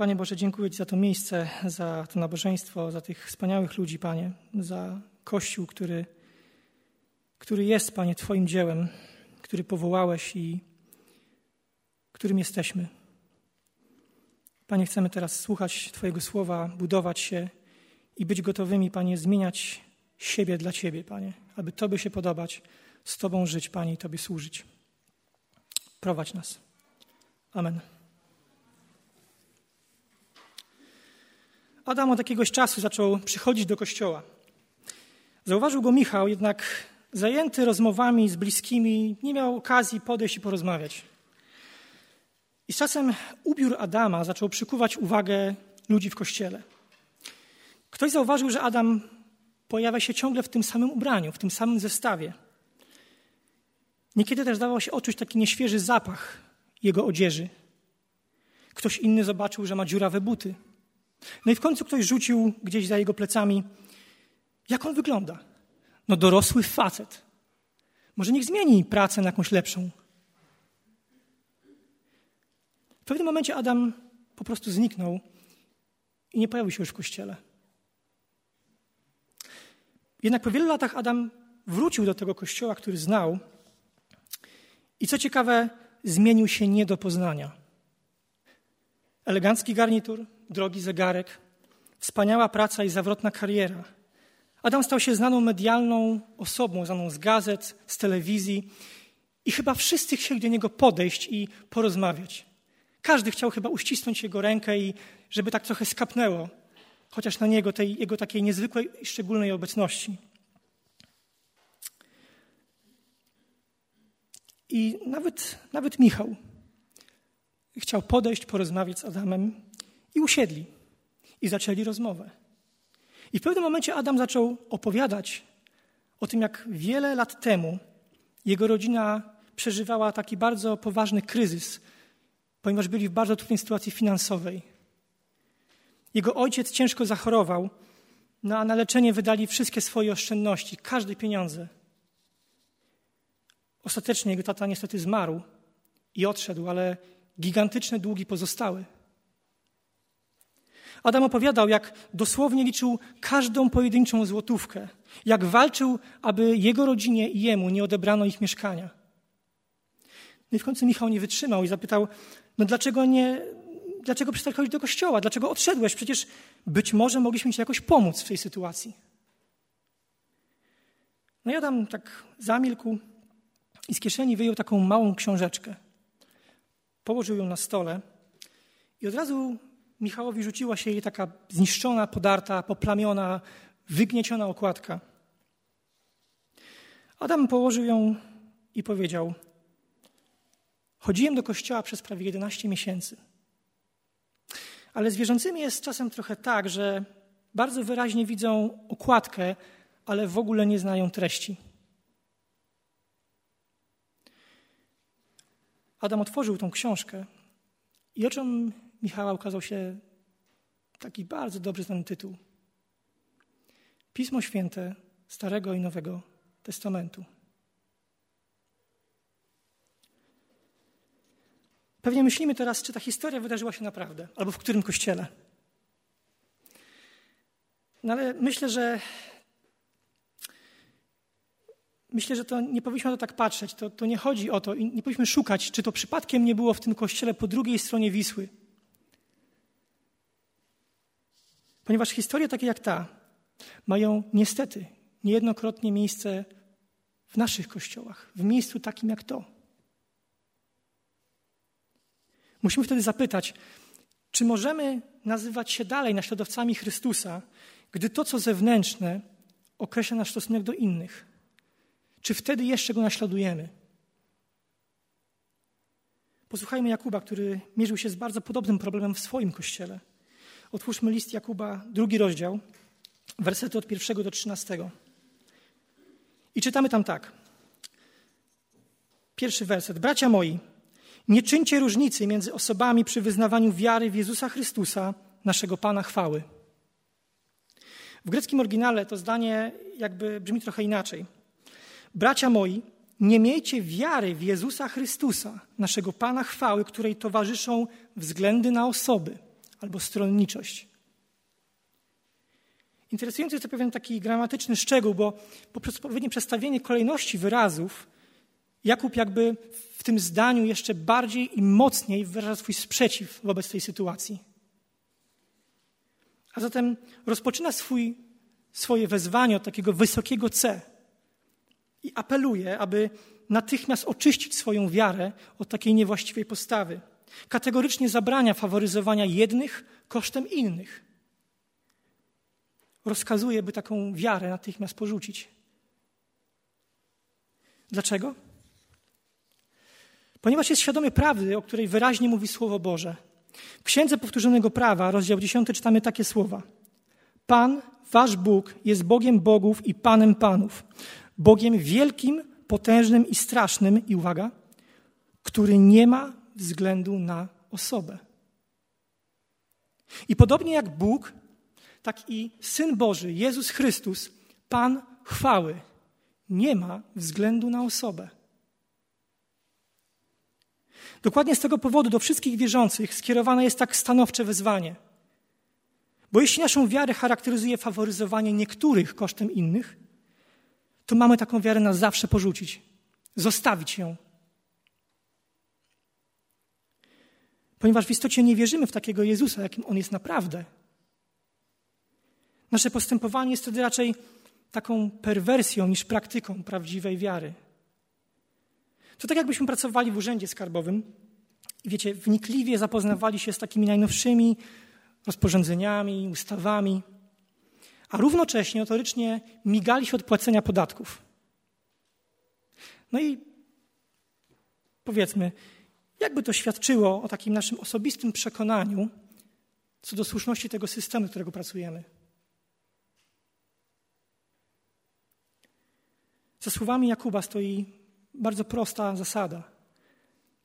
Panie Boże, dziękuję Ci za to miejsce, za to nabożeństwo, za tych wspaniałych ludzi, Panie, za Kościół, który, który jest, Panie, Twoim dziełem, który powołałeś i którym jesteśmy. Panie, chcemy teraz słuchać Twojego słowa, budować się i być gotowymi, Panie, zmieniać siebie dla Ciebie, Panie, aby Tobie się podobać, z Tobą żyć, Panie, i Tobie służyć. Prowadź nas. Amen. Adam od jakiegoś czasu zaczął przychodzić do kościoła. Zauważył go Michał, jednak zajęty rozmowami z bliskimi, nie miał okazji podejść i porozmawiać. I z czasem ubiór Adama zaczął przykuwać uwagę ludzi w kościele. Ktoś zauważył, że Adam pojawia się ciągle w tym samym ubraniu, w tym samym zestawie. Niekiedy też dawał się odczuć taki nieświeży zapach jego odzieży. Ktoś inny zobaczył, że ma dziurawe buty. No i w końcu ktoś rzucił gdzieś za jego plecami, jak on wygląda. No dorosły facet. Może niech zmieni pracę na jakąś lepszą. W pewnym momencie Adam po prostu zniknął i nie pojawił się już w kościele. Jednak po wielu latach Adam wrócił do tego kościoła, który znał i co ciekawe, zmienił się nie do poznania. Elegancki garnitur, drogi zegarek, wspaniała praca i zawrotna kariera. Adam stał się znaną medialną osobą, znaną z gazet, z telewizji i chyba wszyscy chcieli do niego podejść i porozmawiać. Każdy chciał chyba uścisnąć jego rękę i żeby tak trochę skapnęło, chociaż na niego tej jego takiej niezwykłej i szczególnej obecności. I nawet, nawet Michał chciał podejść, porozmawiać z Adamem i usiedli i zaczęli rozmowę. I w pewnym momencie Adam zaczął opowiadać o tym, jak wiele lat temu jego rodzina przeżywała taki bardzo poważny kryzys, ponieważ byli w bardzo trudnej sytuacji finansowej. Jego ojciec ciężko zachorował, no a na leczenie wydali wszystkie swoje oszczędności, każde pieniądze. Ostatecznie jego tata niestety zmarł i odszedł, ale gigantyczne długi pozostały. Adam opowiadał, jak dosłownie liczył każdą pojedynczą złotówkę, jak walczył, aby jego rodzinie i jemu nie odebrano ich mieszkania. No i w końcu Michał nie wytrzymał i zapytał, no dlaczego nie, dlaczego przestałeś chodzić do kościoła? Dlaczego odszedłeś? Przecież być może mogliśmy ci jakoś pomóc w tej sytuacji. No i Adam tak zamilkł i z kieszeni wyjął taką małą książeczkę. Położył ją na stole i od razu Michałowi rzuciła się jej taka zniszczona, podarta, poplamiona, wygnieciona okładka. Adam położył ją i powiedział: Chodziłem do kościoła przez prawie 11 miesięcy. Ale z wierzącymi jest czasem trochę tak, że bardzo wyraźnie widzą okładkę, ale w ogóle nie znają treści. Adam otworzył tą książkę i oczom Michała ukazał się taki bardzo dobrze znany tytuł. Pismo Święte Starego i Nowego Testamentu. Pewnie myślimy teraz, czy ta historia wydarzyła się naprawdę, albo w którym kościele. No ale myślę, że myślę, że to nie powinniśmy na to tak patrzeć. To, to nie chodzi o to i nie powinniśmy szukać, czy to przypadkiem nie było w tym kościele po drugiej stronie Wisły. Ponieważ historie takie jak ta mają niestety niejednokrotnie miejsce w naszych kościołach, w miejscu takim jak to. Musimy wtedy zapytać, czy możemy nazywać się dalej naśladowcami Chrystusa, gdy to, co zewnętrzne, określa nasz stosunek do innych? Czy wtedy jeszcze go naśladujemy? Posłuchajmy Jakuba, który mierzył się z bardzo podobnym problemem w swoim kościele. Otwórzmy list Jakuba, drugi rozdział, wersety od pierwszego do trzynastego. I czytamy tam tak. Pierwszy werset. Bracia moi, nie czyńcie różnicy między osobami przy wyznawaniu wiary w Jezusa Chrystusa, naszego Pana chwały. W greckim oryginale to zdanie jakby brzmi trochę inaczej. Bracia moi, nie miejcie wiary w Jezusa Chrystusa, naszego Pana chwały, której towarzyszą względy na osoby, albo stronniczość. Interesujący jest to pewien taki gramatyczny szczegół, bo poprzez odpowiednie przestawienie kolejności wyrazów Jakub jakby w tym zdaniu jeszcze bardziej i mocniej wyraża swój sprzeciw wobec tej sytuacji. A zatem rozpoczyna swój, swoje wezwanie od takiego wysokiego C i apeluje, aby natychmiast oczyścić swoją wiarę od takiej niewłaściwej postawy. Kategorycznie zabrania faworyzowania jednych kosztem innych. Rozkazuje, by taką wiarę natychmiast porzucić. Dlaczego? Ponieważ jest świadomy prawdy, o której wyraźnie mówi Słowo Boże. W Księdze Powtórzonego Prawa, rozdział 10, czytamy takie słowa. Pan, wasz Bóg, jest Bogiem Bogów i Panem Panów. Bogiem wielkim, potężnym i strasznym, i uwaga, który nie ma względu na osobę. I podobnie jak Bóg, tak i Syn Boży, Jezus Chrystus, Pan chwały, nie ma względu na osobę. Dokładnie z tego powodu do wszystkich wierzących skierowane jest tak stanowcze wezwanie. Bo jeśli naszą wiarę charakteryzuje faworyzowanie niektórych kosztem innych, to mamy taką wiarę na zawsze porzucić, zostawić ją. Ponieważ w istocie nie wierzymy w takiego Jezusa, jakim On jest naprawdę. Nasze postępowanie jest wtedy raczej taką perwersją niż praktyką prawdziwej wiary. To tak jakbyśmy pracowali w urzędzie skarbowym i wiecie, wnikliwie zapoznawali się z takimi najnowszymi rozporządzeniami, ustawami, a równocześnie notorycznie migali się od płacenia podatków. No i powiedzmy, jakby to świadczyło o takim naszym osobistym przekonaniu co do słuszności tego systemu, którego pracujemy. Za słowami Jakuba stoi bardzo prosta zasada.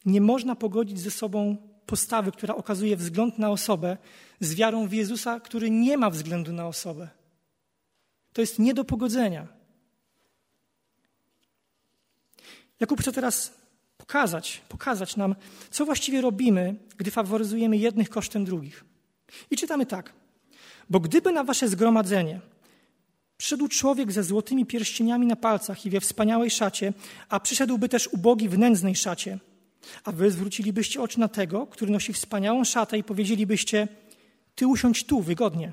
Nie można pogodzić ze sobą postawy, która okazuje wzgląd na osobę, z wiarą w Jezusa, który nie ma względu na osobę. To jest nie do pogodzenia. Jakub chce teraz pokazać, pokazać nam, co właściwie robimy, gdy faworyzujemy jednych kosztem drugich. I czytamy tak. Bo gdyby na wasze zgromadzenie Przyszedł człowiek ze złotymi pierścieniami na palcach i we wspaniałej szacie, a przyszedłby też ubogi w nędznej szacie. A wy zwrócilibyście oczy na tego, który nosi wspaniałą szatę i powiedzielibyście, ty usiądź tu, wygodnie.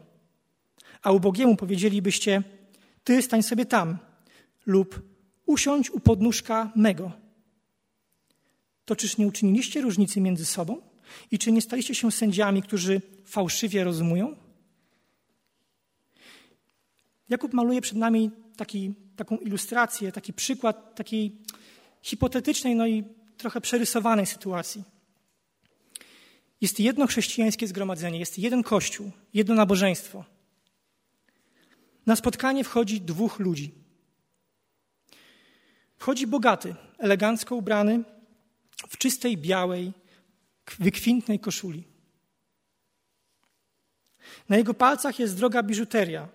A ubogiemu powiedzielibyście, ty stań sobie tam lub usiądź u podnóżka mego. To czyż nie uczyniliście różnicy między sobą? I czy nie staliście się sędziami, którzy fałszywie rozumują? Jakub maluje przed nami taki, taką ilustrację, taki przykład takiej hipotetycznej, no i trochę przerysowanej sytuacji. Jest jedno chrześcijańskie zgromadzenie, jest jeden kościół, jedno nabożeństwo. Na spotkanie wchodzi dwóch ludzi. Wchodzi bogaty, elegancko ubrany, w czystej, białej, wykwintnej koszuli. Na jego palcach jest droga biżuteria,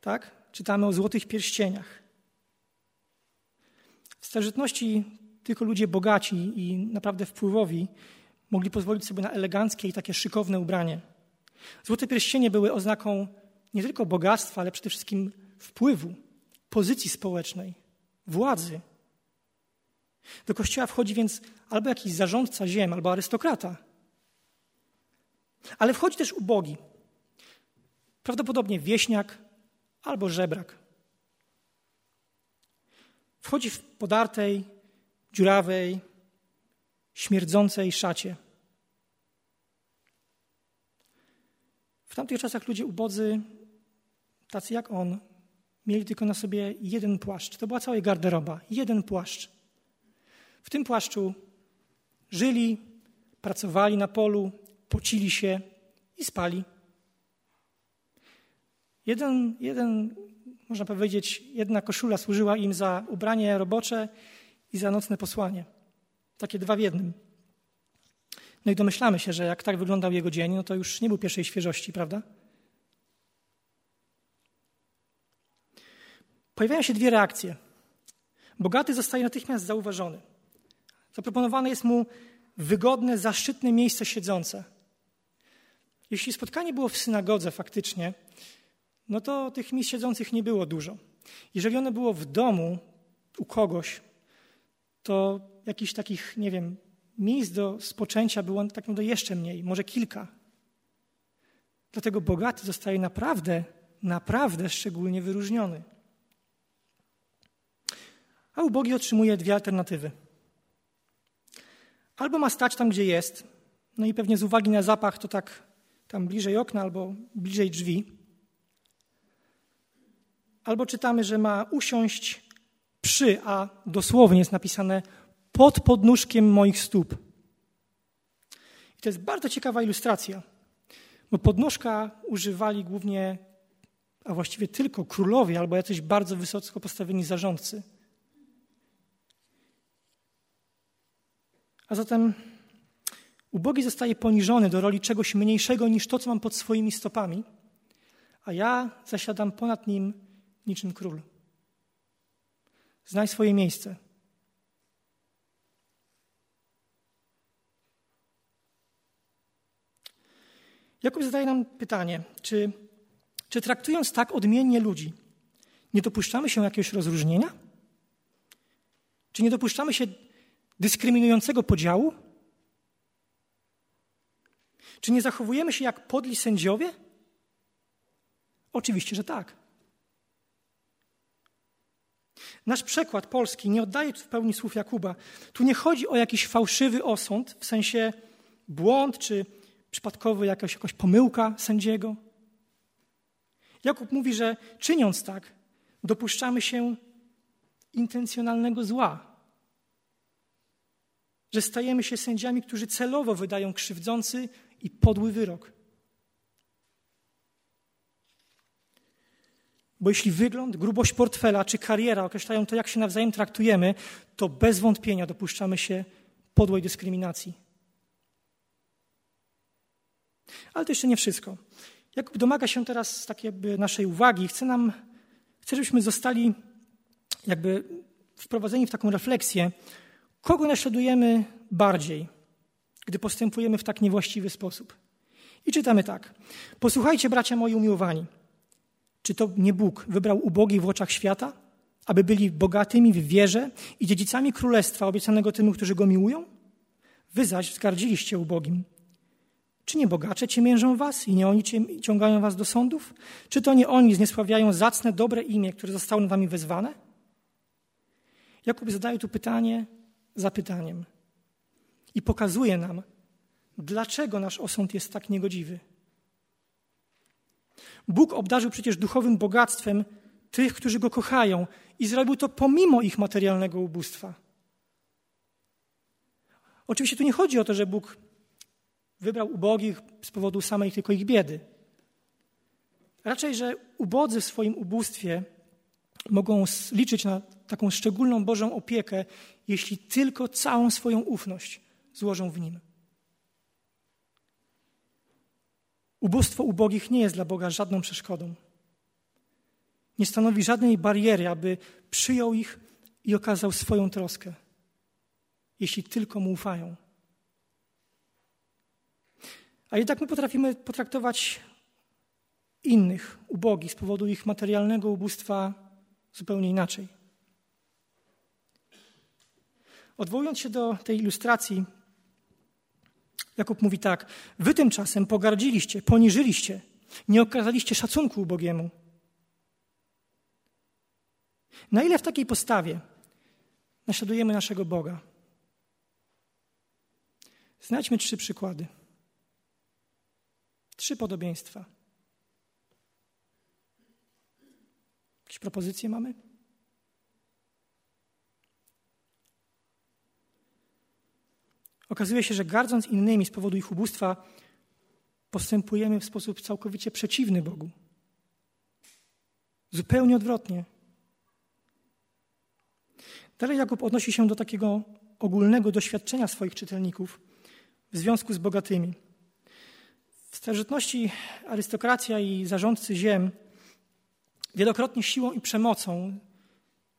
tak? Czytamy o złotych pierścieniach. W starożytności tylko ludzie bogaci i naprawdę wpływowi mogli pozwolić sobie na eleganckie i takie szykowne ubranie. Złote pierścienie były oznaką nie tylko bogactwa, ale przede wszystkim wpływu, pozycji społecznej, władzy. Do kościoła wchodzi więc albo jakiś zarządca ziem, albo arystokrata. Ale wchodzi też ubogi. Prawdopodobnie wieśniak, albo żebrak. Wchodzi w podartej, dziurawej, śmierdzącej szacie. W tamtych czasach ludzie ubodzy, tacy jak on, mieli tylko na sobie jeden płaszcz. To była cała garderoba, jeden płaszcz. W tym płaszczu żyli, pracowali na polu, pocili się i spali. Jeden, jeden, można powiedzieć, jedna koszula służyła im za ubranie robocze i za nocne posłanie. Takie dwa w jednym. No i domyślamy się, że jak tak wyglądał jego dzień, no to już nie był pierwszej świeżości, prawda? Pojawiają się dwie reakcje. Bogaty zostaje natychmiast zauważony. Zaproponowane jest mu wygodne, zaszczytne miejsce siedzące. Jeśli spotkanie było w synagodze faktycznie, no to tych miejsc siedzących nie było dużo. Jeżeli ono było w domu u kogoś, to jakichś takich, nie wiem, miejsc do spoczęcia było tak naprawdę jeszcze mniej, może kilka. Dlatego bogaty zostaje naprawdę, naprawdę szczególnie wyróżniony. A ubogi otrzymuje dwie alternatywy. Albo ma stać tam, gdzie jest, no i pewnie z uwagi na zapach to tak tam bliżej okna albo bliżej drzwi. Albo czytamy, że ma usiąść przy, a dosłownie jest napisane pod podnóżkiem moich stóp. I to jest bardzo ciekawa ilustracja, bo podnóżka używali głównie, a właściwie tylko królowie albo jacyś bardzo wysoko postawieni zarządcy. A zatem ubogi zostaje poniżony do roli czegoś mniejszego niż to, co mam pod swoimi stopami, a ja zasiadam ponad nim niczym król. Znaj swoje miejsce. Jakub zadaje nam pytanie, czy, czy traktując tak odmiennie ludzi, nie dopuszczamy się jakiegoś rozróżnienia? Czy nie dopuszczamy się dyskryminującego podziału? Czy nie zachowujemy się jak podli sędziowie? Oczywiście, że tak. Nasz przekład polski nie oddaje w pełni słów Jakuba. Tu nie chodzi o jakiś fałszywy osąd, w sensie błąd czy przypadkowy jakaś, jakaś pomyłka sędziego. Jakub mówi, że czyniąc tak, dopuszczamy się intencjonalnego zła. Że stajemy się sędziami, którzy celowo wydają krzywdzący i podły wyrok. Bo jeśli wygląd, grubość portfela czy kariera określają to, jak się nawzajem traktujemy, to bez wątpienia dopuszczamy się podłej dyskryminacji. Ale to jeszcze nie wszystko. Jakub domaga się teraz takiej naszej uwagi. Chce nam, chce, żebyśmy zostali jakby wprowadzeni w taką refleksję, kogo naśladujemy bardziej, gdy postępujemy w tak niewłaściwy sposób. I czytamy tak. Posłuchajcie, bracia moi umiłowani. Czy to nie Bóg wybrał ubogich w oczach świata, aby byli bogatymi w wierze i dziedzicami królestwa obiecanego tym, którzy go miłują? Wy zaś wzgardziliście ubogim. Czy nie bogacze ciemiężą was i nie oni ciągają was do sądów? Czy to nie oni zniesławiają zacne, dobre imię, które zostało nad wami wezwane? Jakub zadaje tu pytanie za pytaniem i pokazuje nam, dlaczego nasz osąd jest tak niegodziwy. Bóg obdarzył przecież duchowym bogactwem tych, którzy go kochają i zrobił to pomimo ich materialnego ubóstwa. Oczywiście tu nie chodzi o to, że Bóg wybrał ubogich z powodu samej tylko ich biedy. Raczej, że ubodzy w swoim ubóstwie mogą liczyć na taką szczególną Bożą opiekę, jeśli tylko całą swoją ufność złożą w nim. Ubóstwo ubogich nie jest dla Boga żadną przeszkodą. Nie stanowi żadnej bariery, aby przyjął ich i okazał swoją troskę, jeśli tylko mu ufają. A jednak my potrafimy potraktować innych, ubogich, z powodu ich materialnego ubóstwa zupełnie inaczej. Odwołując się do tej ilustracji, Jakub mówi tak: Wy tymczasem pogardziliście, poniżyliście, nie okazaliście szacunku ubogiemu. Na ile w takiej postawie naśladujemy naszego Boga? Znajdźmy trzy przykłady. Trzy podobieństwa. Jakieś propozycje mamy? Okazuje się, że gardząc innymi z powodu ich ubóstwa, postępujemy w sposób całkowicie przeciwny Bogu. Zupełnie odwrotnie. Dalej Jakub odnosi się do takiego ogólnego doświadczenia swoich czytelników w związku z bogatymi. W starożytności arystokracja i zarządcy ziem wielokrotnie siłą i przemocą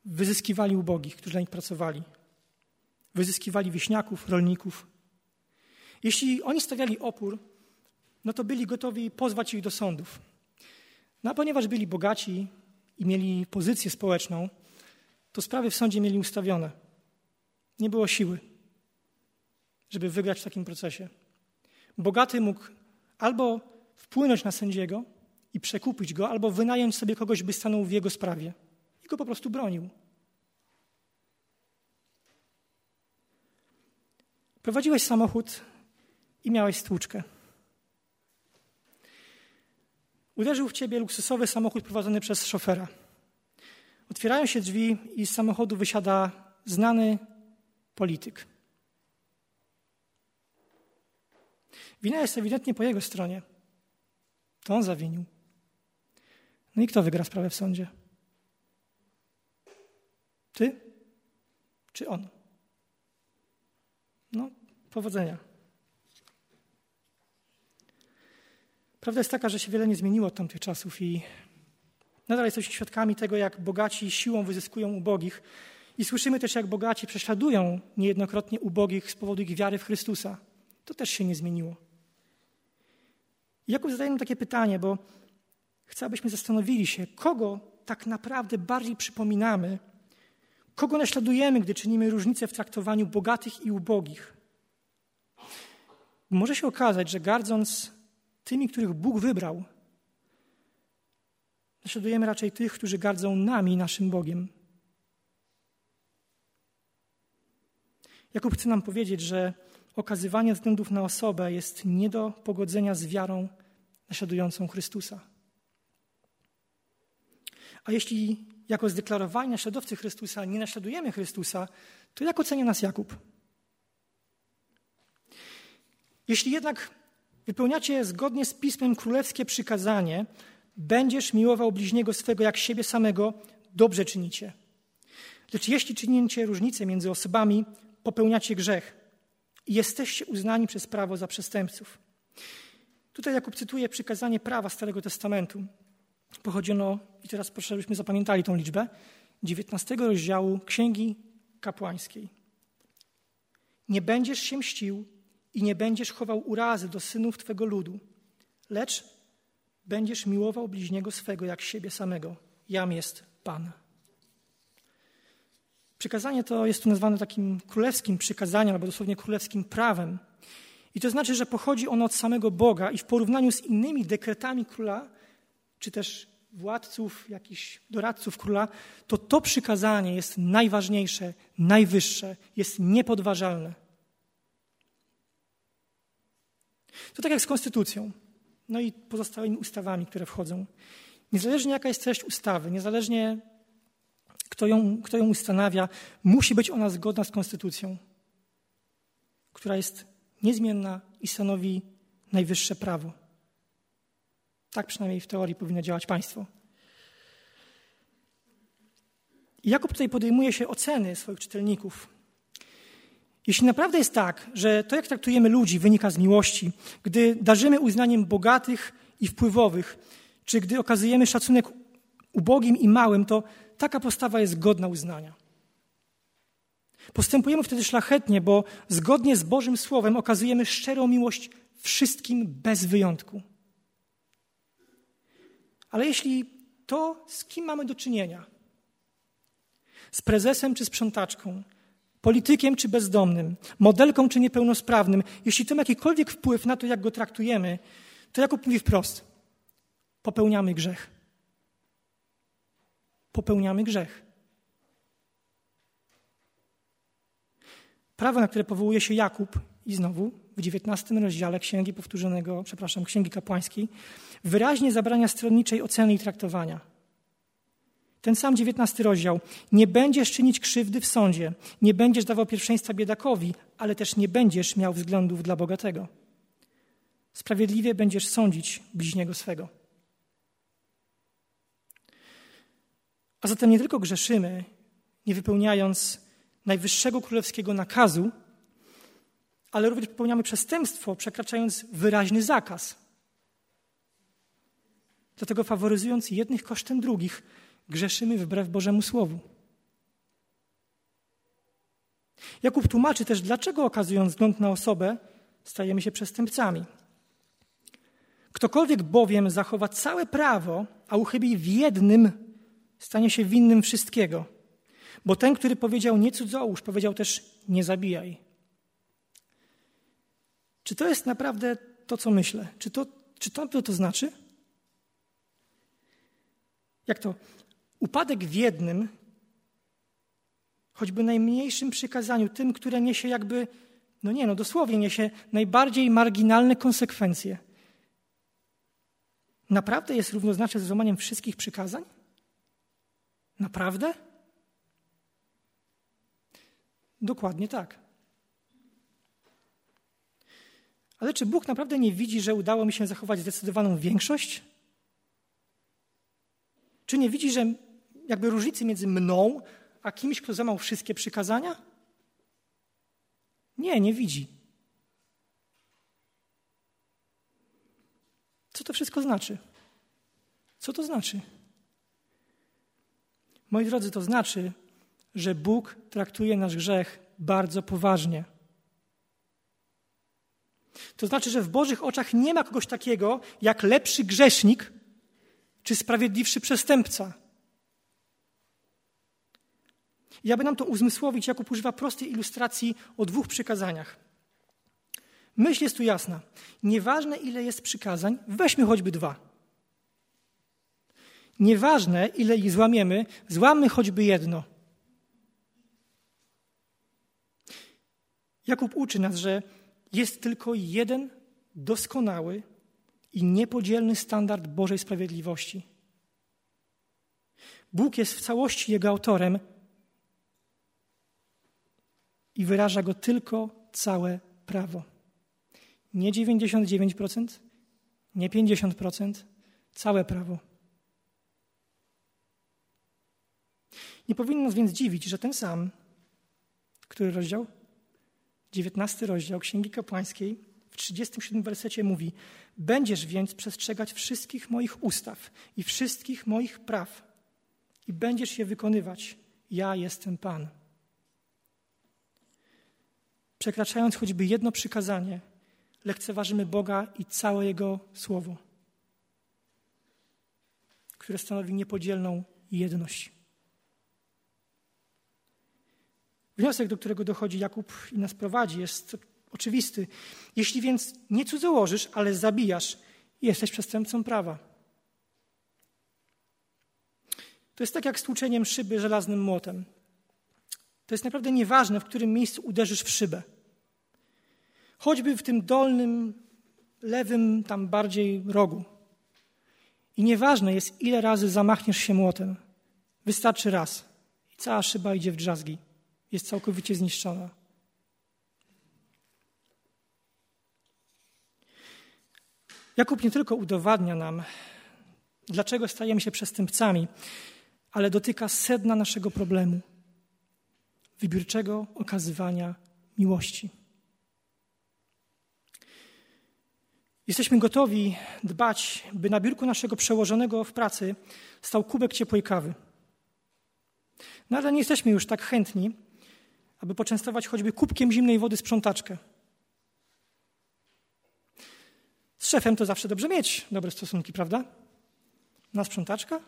wyzyskiwali ubogich, którzy na nich pracowali. Wyzyskiwali wieśniaków, rolników. Jeśli oni stawiali opór, no to byli gotowi pozwać ich do sądów. No a ponieważ byli bogaci i mieli pozycję społeczną, to sprawy w sądzie mieli ustawione. Nie było siły, żeby wygrać w takim procesie. Bogaty mógł albo wpłynąć na sędziego i przekupić go, albo wynająć sobie kogoś, by stanął w jego sprawie i go po prostu bronił. Prowadziłeś samochód i miałeś stłuczkę. Uderzył w ciebie luksusowy samochód prowadzony przez szofera. Otwierają się drzwi i z samochodu wysiada znany polityk. Wina jest ewidentnie po jego stronie. To on zawinił. No i kto wygra sprawę w sądzie? Ty czy on? No, powodzenia. Prawda jest taka, że się wiele nie zmieniło od tamtych czasów i nadal jesteśmy świadkami tego, jak bogaci siłą wyzyskują ubogich. I słyszymy też, jak bogaci prześladują niejednokrotnie ubogich z powodu ich wiary w Chrystusa. To też się nie zmieniło. Jakub zadaje nam takie pytanie, bo chcę, abyśmy zastanowili się, kogo tak naprawdę bardziej przypominamy, kogo naśladujemy, gdy czynimy różnicę w traktowaniu bogatych i ubogich. Może się okazać, że gardząc tymi, których Bóg wybrał, naśladujemy raczej tych, którzy gardzą nami, naszym Bogiem. Jakub chce nam powiedzieć, że okazywanie względów na osobę jest nie do pogodzenia z wiarą naśladującą Chrystusa. A jeśli jako zdeklarowani naśladowcy Chrystusa nie naśladujemy Chrystusa, to jak ocenia nas Jakub? Jeśli jednak wypełniacie zgodnie z Pismem królewskie przykazanie, będziesz miłował bliźniego swego jak siebie samego, dobrze czynicie. Lecz jeśli czynicie różnicę między osobami, popełniacie grzech i jesteście uznani przez prawo za przestępców. Tutaj Jakub cytuje przykazanie prawa Starego Testamentu. Pochodzi ono, i teraz proszę, żebyśmy zapamiętali tą liczbę, 19 rozdziału Księgi Kapłańskiej. Nie będziesz się mścił i nie będziesz chował urazy do synów Twego ludu, lecz będziesz miłował bliźniego swego jak siebie samego. Jam jest Pan. Przykazanie to jest tu nazwane takim królewskim przykazaniem, albo dosłownie królewskim prawem. I to znaczy, że pochodzi ono od samego Boga i w porównaniu z innymi dekretami króla, czy też władców, jakichś doradców króla, to to przykazanie jest najważniejsze, najwyższe, jest niepodważalne. To tak jak z konstytucją, no i pozostałymi ustawami, które wchodzą. Niezależnie jaka jest treść ustawy, niezależnie kto ją, kto ją ustanawia, musi być ona zgodna z konstytucją, która jest niezmienna i stanowi najwyższe prawo. Tak przynajmniej w teorii powinno działać państwo. Jakub tutaj podejmuje się oceny swoich czytelników. Jeśli naprawdę jest tak, że to, jak traktujemy ludzi, wynika z miłości, gdy darzymy uznaniem bogatych i wpływowych, czy gdy okazujemy szacunek ubogim i małym, to taka postawa jest godna uznania. Postępujemy wtedy szlachetnie, bo zgodnie z Bożym Słowem okazujemy szczerą miłość wszystkim bez wyjątku. Ale jeśli to, z kim mamy do czynienia, z prezesem czy sprzątaczką, politykiem czy bezdomnym, modelką czy niepełnosprawnym, jeśli to ma jakikolwiek wpływ na to, jak go traktujemy, to Jakub mówi wprost: popełniamy grzech. Popełniamy grzech. Prawo, na które powołuje się Jakub, i znowu w XIX rozdziale Księgi Powtórzonego, przepraszam, Księgi Kapłańskiej, wyraźnie zabrania stronniczej oceny i traktowania. Ten sam XIX rozdział. Nie będziesz czynić krzywdy w sądzie, nie będziesz dawał pierwszeństwa biedakowi, ale też nie będziesz miał względów dla bogatego. Sprawiedliwie będziesz sądzić bliźniego swego. A zatem nie tylko grzeszymy, nie wypełniając najwyższego królewskiego nakazu, ale również popełniamy przestępstwo, przekraczając wyraźny zakaz. Dlatego faworyzując jednych kosztem drugich, grzeszymy wbrew Bożemu Słowu. Jakub tłumaczy też, dlaczego okazując wzgląd na osobę, stajemy się przestępcami. Ktokolwiek bowiem zachowa całe prawo, a uchybi w jednym, stanie się winnym wszystkiego. Bo ten, który powiedział nie cudzołóż, powiedział też nie zabijaj. Czy to jest naprawdę to, co myślę? Czy to, czy to, to, znaczy? Jak to? Upadek w jednym, choćby najmniejszym przykazaniu, tym, które niesie jakby, no nie, no dosłownie niesie najbardziej marginalne konsekwencje. Naprawdę jest równoznaczne z złamaniem wszystkich przykazań? Naprawdę? Dokładnie tak. Ale czy Bóg naprawdę nie widzi, że udało mi się zachować zdecydowaną większość? Czy nie widzi, że jakby różnicy między mną a kimś, kto zamał wszystkie przykazania? Nie, nie widzi. Co to wszystko znaczy? Co to znaczy? Moi drodzy, to znaczy, że Bóg traktuje nasz grzech bardzo poważnie. To znaczy, że w Bożych oczach nie ma kogoś takiego jak lepszy grzesznik czy sprawiedliwszy przestępca. I aby nam to uzmysłowić, Jakub używa prostej ilustracji o dwóch przykazaniach. Myśl jest tu jasna. Nieważne, ile jest przykazań, weźmy choćby dwa. Nieważne, ile ich złamiemy, złamy choćby jedno. Jakub uczy nas, że jest tylko jeden doskonały i niepodzielny standard Bożej sprawiedliwości. Bóg jest w całości jego autorem i wyraża go tylko całe prawo. Nie 99%, nie 50%, całe prawo. Nie powinno nas więc dziwić, że ten sam, który rozdział? 19 rozdział Księgi Kapłańskiej w 37 wersecie mówi: Będziesz więc przestrzegać wszystkich moich ustaw i wszystkich moich praw i będziesz je wykonywać. Ja jestem Pan. Przekraczając choćby jedno przykazanie, lekceważymy Boga i całe Jego słowo, które stanowi niepodzielną jedność. Wniosek, do którego dochodzi Jakub i nas prowadzi, jest oczywisty. Jeśli więc nie cudzołożysz, ale zabijasz, jesteś przestępcą prawa. To jest tak jak z tłuczeniem szyby żelaznym młotem. To jest naprawdę nieważne, w którym miejscu uderzysz w szybę. Choćby w tym dolnym, lewym, tam bardziej rogu. I nieważne jest, ile razy zamachniesz się młotem. Wystarczy raz i cała szyba idzie w drzazgi jest całkowicie zniszczona. Jakub nie tylko udowadnia nam, dlaczego stajemy się przestępcami, ale dotyka sedna naszego problemu wybiórczego okazywania miłości. Jesteśmy gotowi dbać, by na biurku naszego przełożonego w pracy stał kubek ciepłej kawy. No ale nie jesteśmy już tak chętni, aby poczęstować choćby kubkiem zimnej wody sprzątaczkę. Z szefem to zawsze dobrze mieć dobre stosunki, prawda? Na sprzątaczka?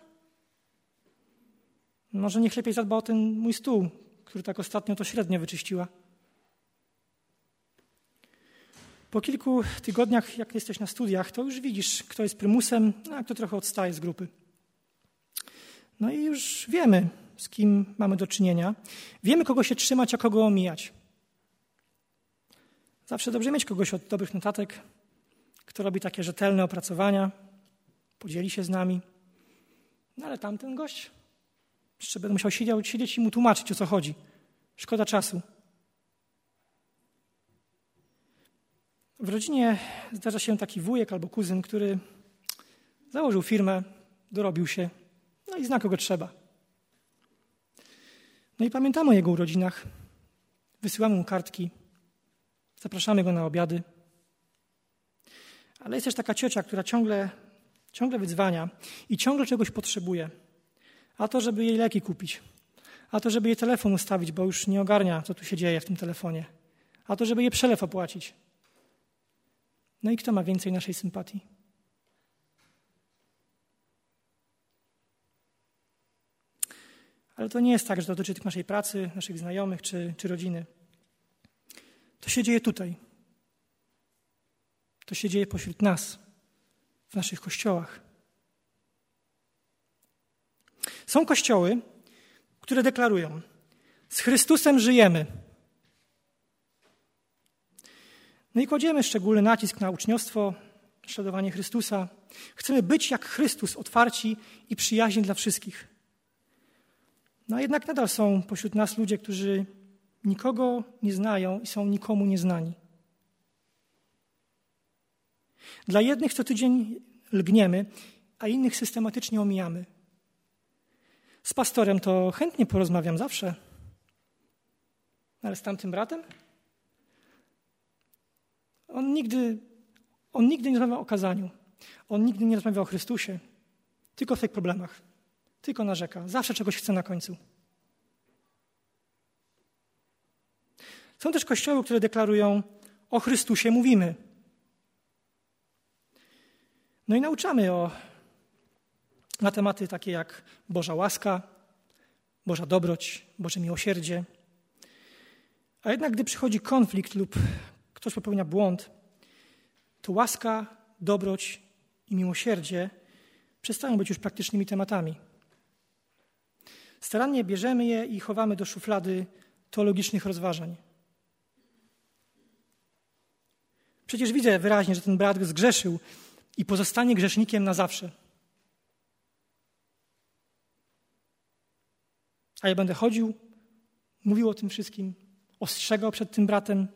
Może niech lepiej zadba o ten mój stół, który tak ostatnio to średnio wyczyściła. Po kilku tygodniach, jak jesteś na studiach, to już widzisz, kto jest prymusem, a kto trochę odstaje z grupy. No i już wiemy, z kim mamy do czynienia. Wiemy, kogo się trzymać, a kogo omijać. Zawsze dobrze mieć kogoś od dobrych notatek, kto robi takie rzetelne opracowania, podzieli się z nami. No ale tamten gość jeszcze będę musiał siedzieć, siedzieć i mu tłumaczyć, o co chodzi. Szkoda czasu. W rodzinie zdarza się taki wujek albo kuzyn, który założył firmę, dorobił się, no i zna kogo trzeba. No i pamiętamy o jego urodzinach. Wysyłamy mu kartki, zapraszamy go na obiady. Ale jest też taka ciocia, która ciągle, ciągle wyzwania i ciągle czegoś potrzebuje. A to, żeby jej leki kupić. A to, żeby jej telefon ustawić, bo już nie ogarnia, co tu się dzieje w tym telefonie. A to, żeby jej przelew opłacić. No i kto ma więcej naszej sympatii? Ale to nie jest tak, że dotyczy tylko naszej pracy, naszych znajomych czy, czy rodziny. To się dzieje tutaj. To się dzieje pośród nas, w naszych kościołach. Są kościoły, które deklarują: Z Chrystusem żyjemy. No i kładziemy szczególny nacisk na uczniostwo, naśladowanie Chrystusa. Chcemy być jak Chrystus, otwarci i przyjaźni dla wszystkich. No a jednak nadal są pośród nas ludzie, którzy nikogo nie znają i są nikomu nieznani. Dla jednych co tydzień lgniemy, a innych systematycznie omijamy. Z pastorem to chętnie porozmawiam zawsze, ale z tamtym bratem? On nigdy, on nigdy nie rozmawiał o kazaniu. On nigdy nie rozmawiał o Chrystusie, tylko o swoich problemach. Tylko narzeka. Zawsze czegoś chce na końcu. Są też kościoły, które deklarują: O Chrystusie mówimy. No i nauczamy o, na tematy takie jak Boża łaska, Boża dobroć, Boże miłosierdzie. A jednak, gdy przychodzi konflikt lub ktoś popełnia błąd, to łaska, dobroć i miłosierdzie przestają być już praktycznymi tematami. Starannie bierzemy je i chowamy do szuflady teologicznych rozważań. Przecież widzę wyraźnie, że ten brat zgrzeszył i pozostanie grzesznikiem na zawsze. A ja będę chodził, mówił o tym wszystkim, ostrzegał przed tym bratem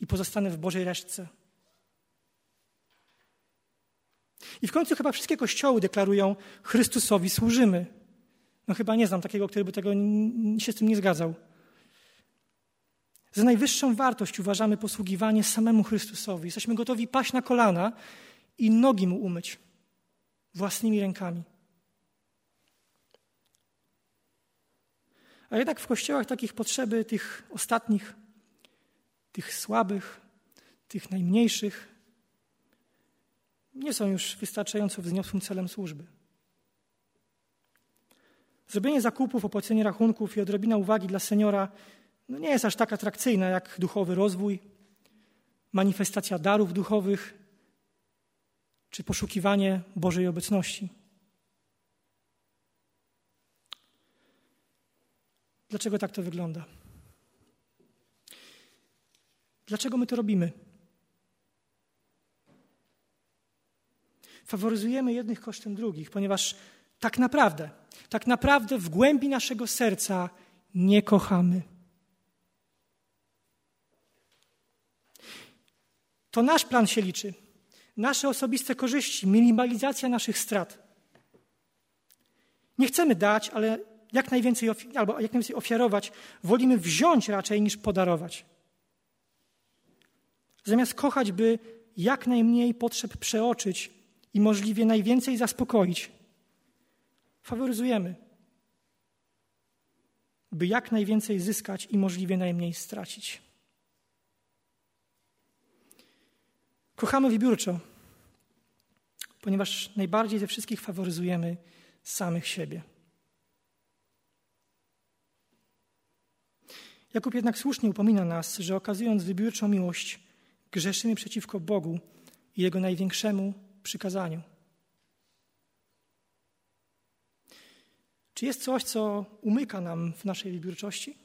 i pozostanę w Bożej resztce. I w końcu chyba wszystkie kościoły deklarują: Chrystusowi służymy. No chyba nie znam takiego, który by tego się z tym nie zgadzał. Za najwyższą wartość uważamy posługiwanie samemu Chrystusowi. Jesteśmy gotowi paść na kolana i nogi mu umyć własnymi rękami. A jednak w kościołach takich potrzeby tych ostatnich, tych słabych, tych najmniejszych nie są już wystarczająco wzniosłym celem służby. Zrobienie zakupów, opłacenie rachunków i odrobina uwagi dla seniora no nie jest aż tak atrakcyjna jak duchowy rozwój, manifestacja darów duchowych czy poszukiwanie Bożej obecności. Dlaczego tak to wygląda? Dlaczego my to robimy? Faworyzujemy jednych kosztem drugich, ponieważ tak naprawdę, tak naprawdę w głębi naszego serca nie kochamy. To nasz plan się liczy. Nasze osobiste korzyści, minimalizacja naszych strat. Nie chcemy dać, ale jak najwięcej, albo jak najwięcej ofiarować, wolimy wziąć raczej niż podarować. Zamiast kochać, by jak najmniej potrzeb przeoczyć i możliwie najwięcej zaspokoić, faworyzujemy, by jak najwięcej zyskać i możliwie najmniej stracić. Kochamy wybiórczo, ponieważ najbardziej ze wszystkich faworyzujemy samych siebie. Jakub jednak słusznie upomina nas, że okazując wybiórczą miłość, grzeszymy przeciwko Bogu i Jego największemu przykazaniu. Czy jest coś, co umyka nam w naszej wybiórczości?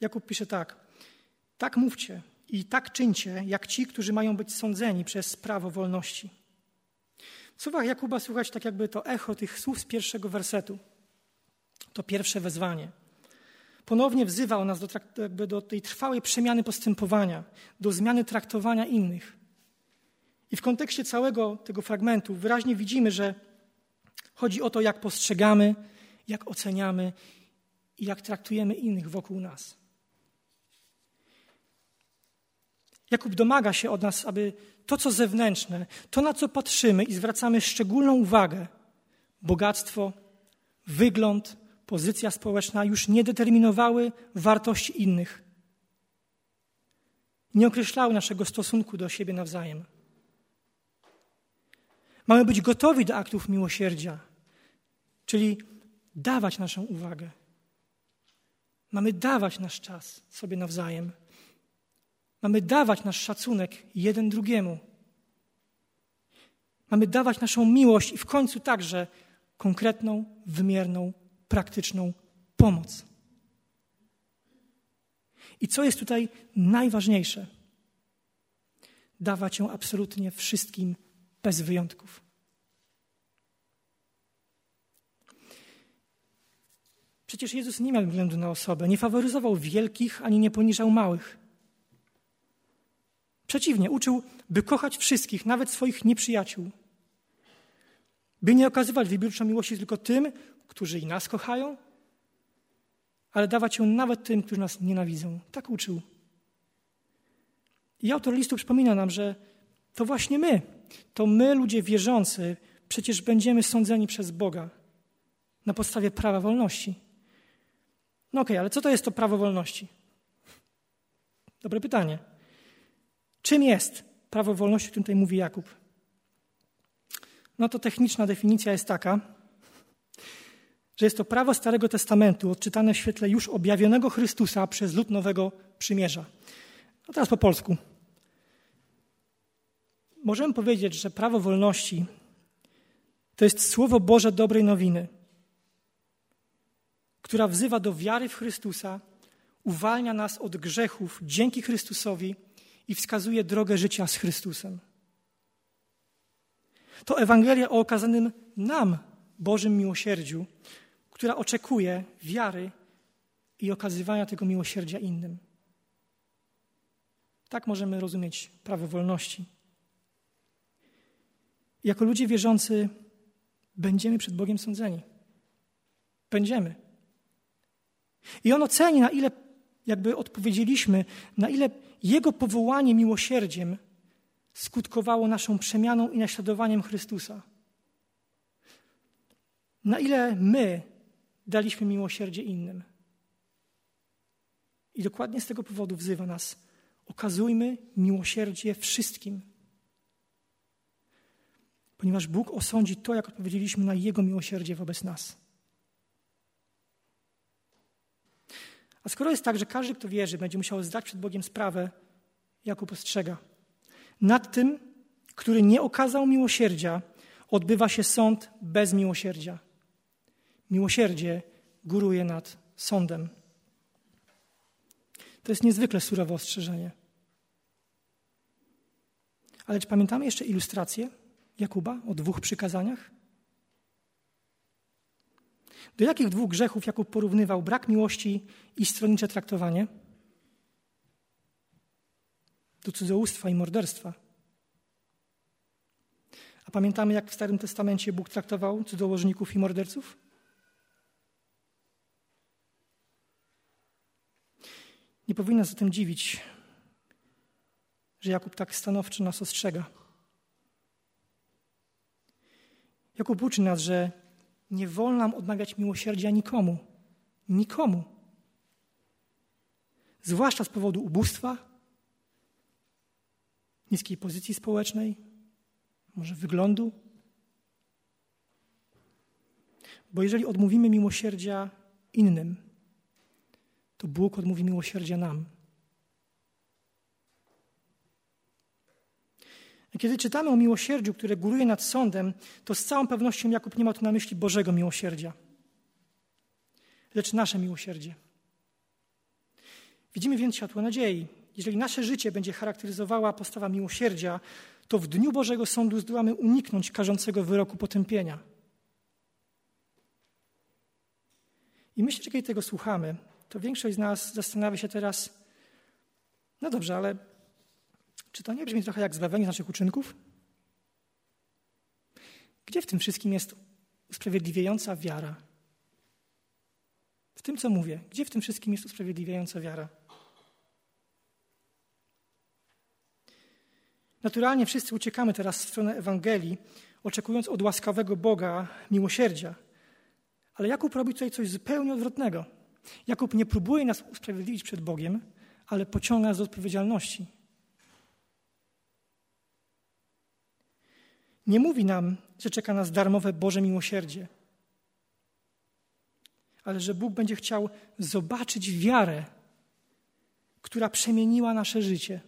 Jakub pisze tak: Tak mówcie i tak czyńcie, jak ci, którzy mają być sądzeni przez prawo wolności. W słowach Jakuba słychać tak jakby to echo tych słów z pierwszego wersetu. To pierwsze wezwanie. Ponownie wzywa on nas do, jakby do tej trwałej przemiany postępowania, do zmiany traktowania innych. I w kontekście całego tego fragmentu wyraźnie widzimy, że chodzi o to, jak postrzegamy, jak oceniamy i jak traktujemy innych wokół nas. Jakub domaga się od nas, aby to, co zewnętrzne, to, na co patrzymy i zwracamy szczególną uwagę, bogactwo, wygląd, pozycja społeczna już nie determinowały wartości innych. Nie określały naszego stosunku do siebie nawzajem. Mamy być gotowi do aktów miłosierdzia, Czyli dawać naszą uwagę. Mamy dawać nasz czas sobie nawzajem. Mamy dawać nasz szacunek jeden drugiemu. Mamy dawać naszą miłość i w końcu także konkretną, wymierną, praktyczną pomoc. I co jest tutaj najważniejsze? Dawać ją absolutnie wszystkim bez wyjątków. Przecież Jezus nie miał względu na osobę, nie faworyzował wielkich ani nie poniżał małych. Przeciwnie, uczył, by kochać wszystkich, nawet swoich nieprzyjaciół. By nie okazywać wybiórczą miłości tylko tym, którzy i nas kochają, ale dawać ją nawet tym, którzy nas nienawidzą. Tak uczył. I autor listu przypomina nam, że to właśnie my, to my, ludzie wierzący, przecież będziemy sądzeni przez Boga na podstawie prawa wolności. No okej, okay, ale co to jest to prawo wolności? Dobre pytanie. Czym jest prawo wolności, o którym tutaj mówi Jakub? No to techniczna definicja jest taka, że jest to prawo Starego Testamentu odczytane w świetle już objawionego Chrystusa przez lud Nowego Przymierza. No teraz po polsku. Możemy powiedzieć, że prawo wolności to jest Słowo Boże dobrej nowiny, która wzywa do wiary w Chrystusa, uwalnia nas od grzechów dzięki Chrystusowi i wskazuje drogę życia z Chrystusem. To Ewangelia o okazanym nam Bożym miłosierdziu, która oczekuje wiary i okazywania tego miłosierdzia innym. Tak możemy rozumieć prawo wolności. Jako ludzie wierzący będziemy przed Bogiem sądzeni. Będziemy. I On oceni, na ile jakby odpowiedzieliśmy, na ile Jego powołanie miłosierdziem skutkowało naszą przemianą i naśladowaniem Chrystusa. Na ile my daliśmy miłosierdzie innym. I dokładnie z tego powodu wzywa nas: okazujmy miłosierdzie wszystkim. Ponieważ Bóg osądzi to, jak odpowiedzieliśmy na Jego miłosierdzie wobec nas. A skoro jest tak, że każdy, kto wierzy, będzie musiał zdać przed Bogiem sprawę, Jakub ostrzega. Nad tym, który nie okazał miłosierdzia, odbywa się sąd bez miłosierdzia. Miłosierdzie góruje nad sądem. To jest niezwykle surowe ostrzeżenie. Ale czy pamiętamy jeszcze ilustrację Jakuba o dwóch przykazaniach? Do jakich dwóch grzechów Jakub porównywał brak miłości i stronnicze traktowanie? Do cudzołóstwa i morderstwa. A pamiętamy, jak w Starym Testamencie Bóg traktował cudzołożników i morderców? Nie powinno zatem dziwić, że Jakub tak stanowczo nas ostrzega. Jakub uczy nas, że nie wolno nam odmawiać miłosierdzia nikomu. Nikomu. Zwłaszcza z powodu ubóstwa, niskiej pozycji społecznej, może wyglądu. Bo jeżeli odmówimy miłosierdzia innym, to Bóg odmówi miłosierdzia nam. Kiedy czytamy o miłosierdziu, które góruje nad sądem, to z całą pewnością Jakub nie ma tu na myśli Bożego miłosierdzia, lecz nasze miłosierdzie. Widzimy więc światło nadziei. Jeżeli nasze życie będzie charakteryzowała postawa miłosierdzia, to w dniu Bożego Sądu zdołamy uniknąć karzącego wyroku potępienia. I myślę, że kiedy tego słuchamy, to większość z nas zastanawia się teraz, no dobrze, ale czy to nie brzmi trochę jak zbawienie z naszych uczynków? Gdzie w tym wszystkim jest usprawiedliwiająca wiara? W tym, co mówię, gdzie w tym wszystkim jest usprawiedliwiająca wiara? Naturalnie wszyscy uciekamy teraz w stronę Ewangelii, oczekując od łaskawego Boga miłosierdzia. Ale Jakub robi tutaj coś zupełnie odwrotnego. Jakub nie próbuje nas usprawiedliwić przed Bogiem, ale pociąga nas do odpowiedzialności. Nie mówi nam, że czeka nas darmowe Boże miłosierdzie. ale że Bóg będzie chciał zobaczyć wiarę, która przemieniła nasze życie.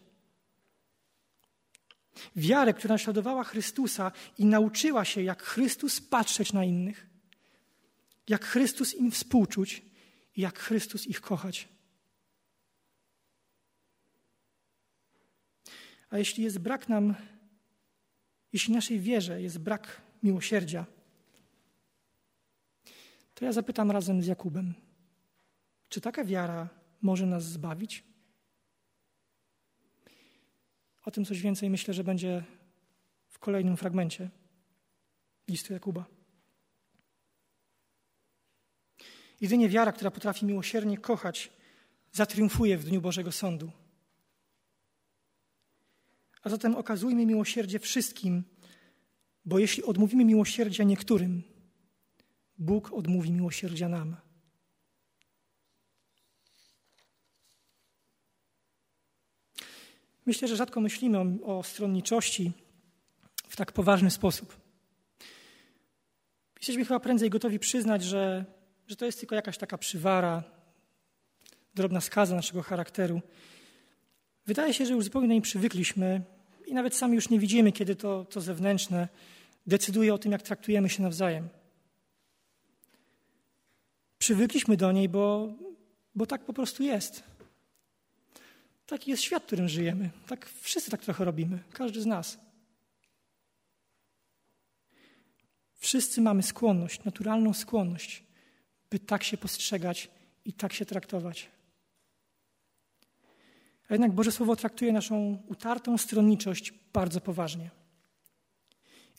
Wiarę, która naśladowała Chrystusa i nauczyła się, jak Chrystus patrzeć na innych, jak Chrystus im współczuć i jak Chrystus ich kochać. A jeśli jest brak nam, jeśli naszej wierze jest brak miłosierdzia, to ja zapytam razem z Jakubem, czy taka wiara może nas zbawić? O tym coś więcej myślę, że będzie w kolejnym fragmencie listu Jakuba. Jedynie wiara, która potrafi miłosiernie kochać, zatriumfuje w dniu Bożego Sądu. A zatem okazujmy miłosierdzie wszystkim, bo jeśli odmówimy miłosierdzia niektórym, Bóg odmówi miłosierdzia nam. Myślę, że rzadko myślimy o, stronniczości w tak poważny sposób. Jesteśmy chyba prędzej gotowi przyznać, że, że to jest tylko jakaś taka przywara, drobna skaza naszego charakteru. Wydaje się, że już zupełnie niej przywykliśmy i nawet sami już nie widzimy, kiedy to, to zewnętrzne decyduje o tym, jak traktujemy się nawzajem. Przywykliśmy do niej, bo, bo tak po prostu jest. Taki jest świat, w którym żyjemy. Tak, wszyscy tak trochę robimy, każdy z nas. Wszyscy mamy skłonność, naturalną skłonność, by tak się postrzegać i tak się traktować. A jednak Boże Słowo traktuje naszą utartą stronniczość bardzo poważnie.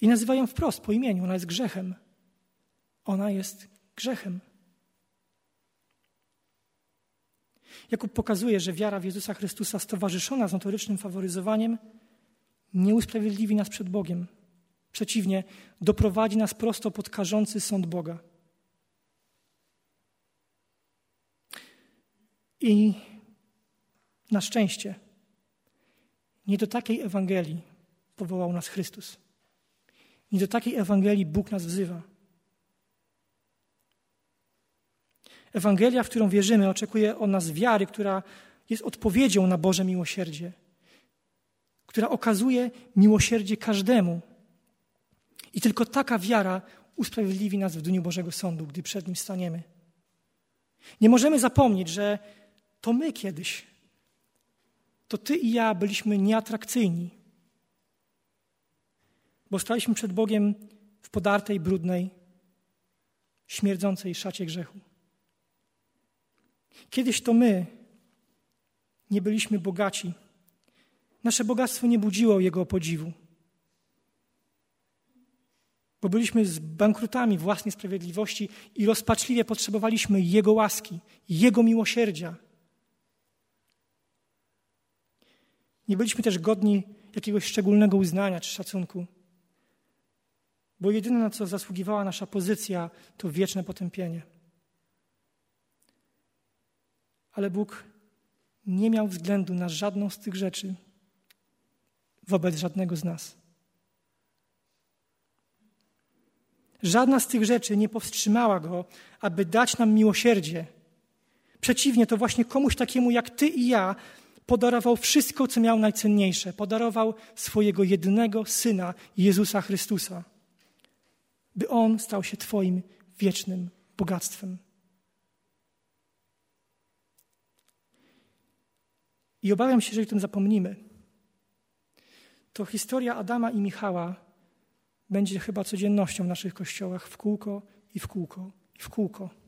I nazywa ją wprost po imieniu. Ona jest grzechem. Ona jest grzechem. Jakub pokazuje, że wiara w Jezusa Chrystusa stowarzyszona z notorycznym faworyzowaniem nie usprawiedliwi nas przed Bogiem. Przeciwnie, doprowadzi nas prosto pod karzący sąd Boga. I na szczęście nie do takiej Ewangelii powołał nas Chrystus. Nie do takiej Ewangelii Bóg nas wzywa. Ewangelia, w którą wierzymy, oczekuje od nas wiary, która jest odpowiedzią na Boże miłosierdzie, która okazuje miłosierdzie każdemu. I tylko taka wiara usprawiedliwi nas w dniu Bożego Sądu, gdy przed Nim staniemy. Nie możemy zapomnieć, że to my kiedyś, to Ty i ja byliśmy nieatrakcyjni, bo staliśmy przed Bogiem w podartej, brudnej, śmierdzącej szacie grzechu. Kiedyś to my nie byliśmy bogaci. Nasze bogactwo nie budziło Jego podziwu. Bo byliśmy z bankrutami własnej sprawiedliwości i rozpaczliwie potrzebowaliśmy Jego łaski, Jego miłosierdzia. Nie byliśmy też godni jakiegoś szczególnego uznania czy szacunku, bo jedyne na co zasługiwała nasza pozycja to wieczne potępienie. Ale Bóg nie miał względu na żadną z tych rzeczy wobec żadnego z nas. Żadna z tych rzeczy nie powstrzymała go, aby dać nam miłosierdzie. Przeciwnie, to właśnie komuś takiemu jak ty i ja podarował wszystko, co miał najcenniejsze. Podarował swojego jedynego syna, Jezusa Chrystusa, by on stał się Twoim wiecznym bogactwem. I obawiam się, że o tym zapomnimy, to historia Adama i Michała będzie chyba codziennością w naszych kościołach w kółko i w kółko i w kółko.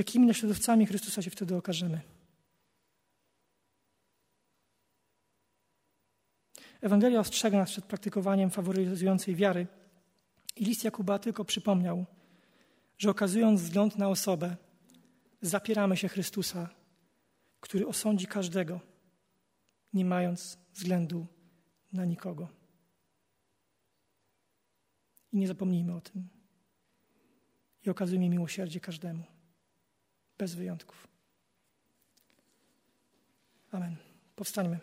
Jakimi naśladowcami Chrystusa się wtedy okażemy? Ewangelia ostrzega nas przed praktykowaniem faworyzującej wiary i list Jakuba tylko przypomniał, że okazując wzgląd na osobę, zapieramy się Chrystusa, który osądzi każdego, nie mając względu na nikogo. I nie zapomnijmy o tym. I okazujmy miłosierdzie każdemu, bez wyjątków. Amen. Powstańmy.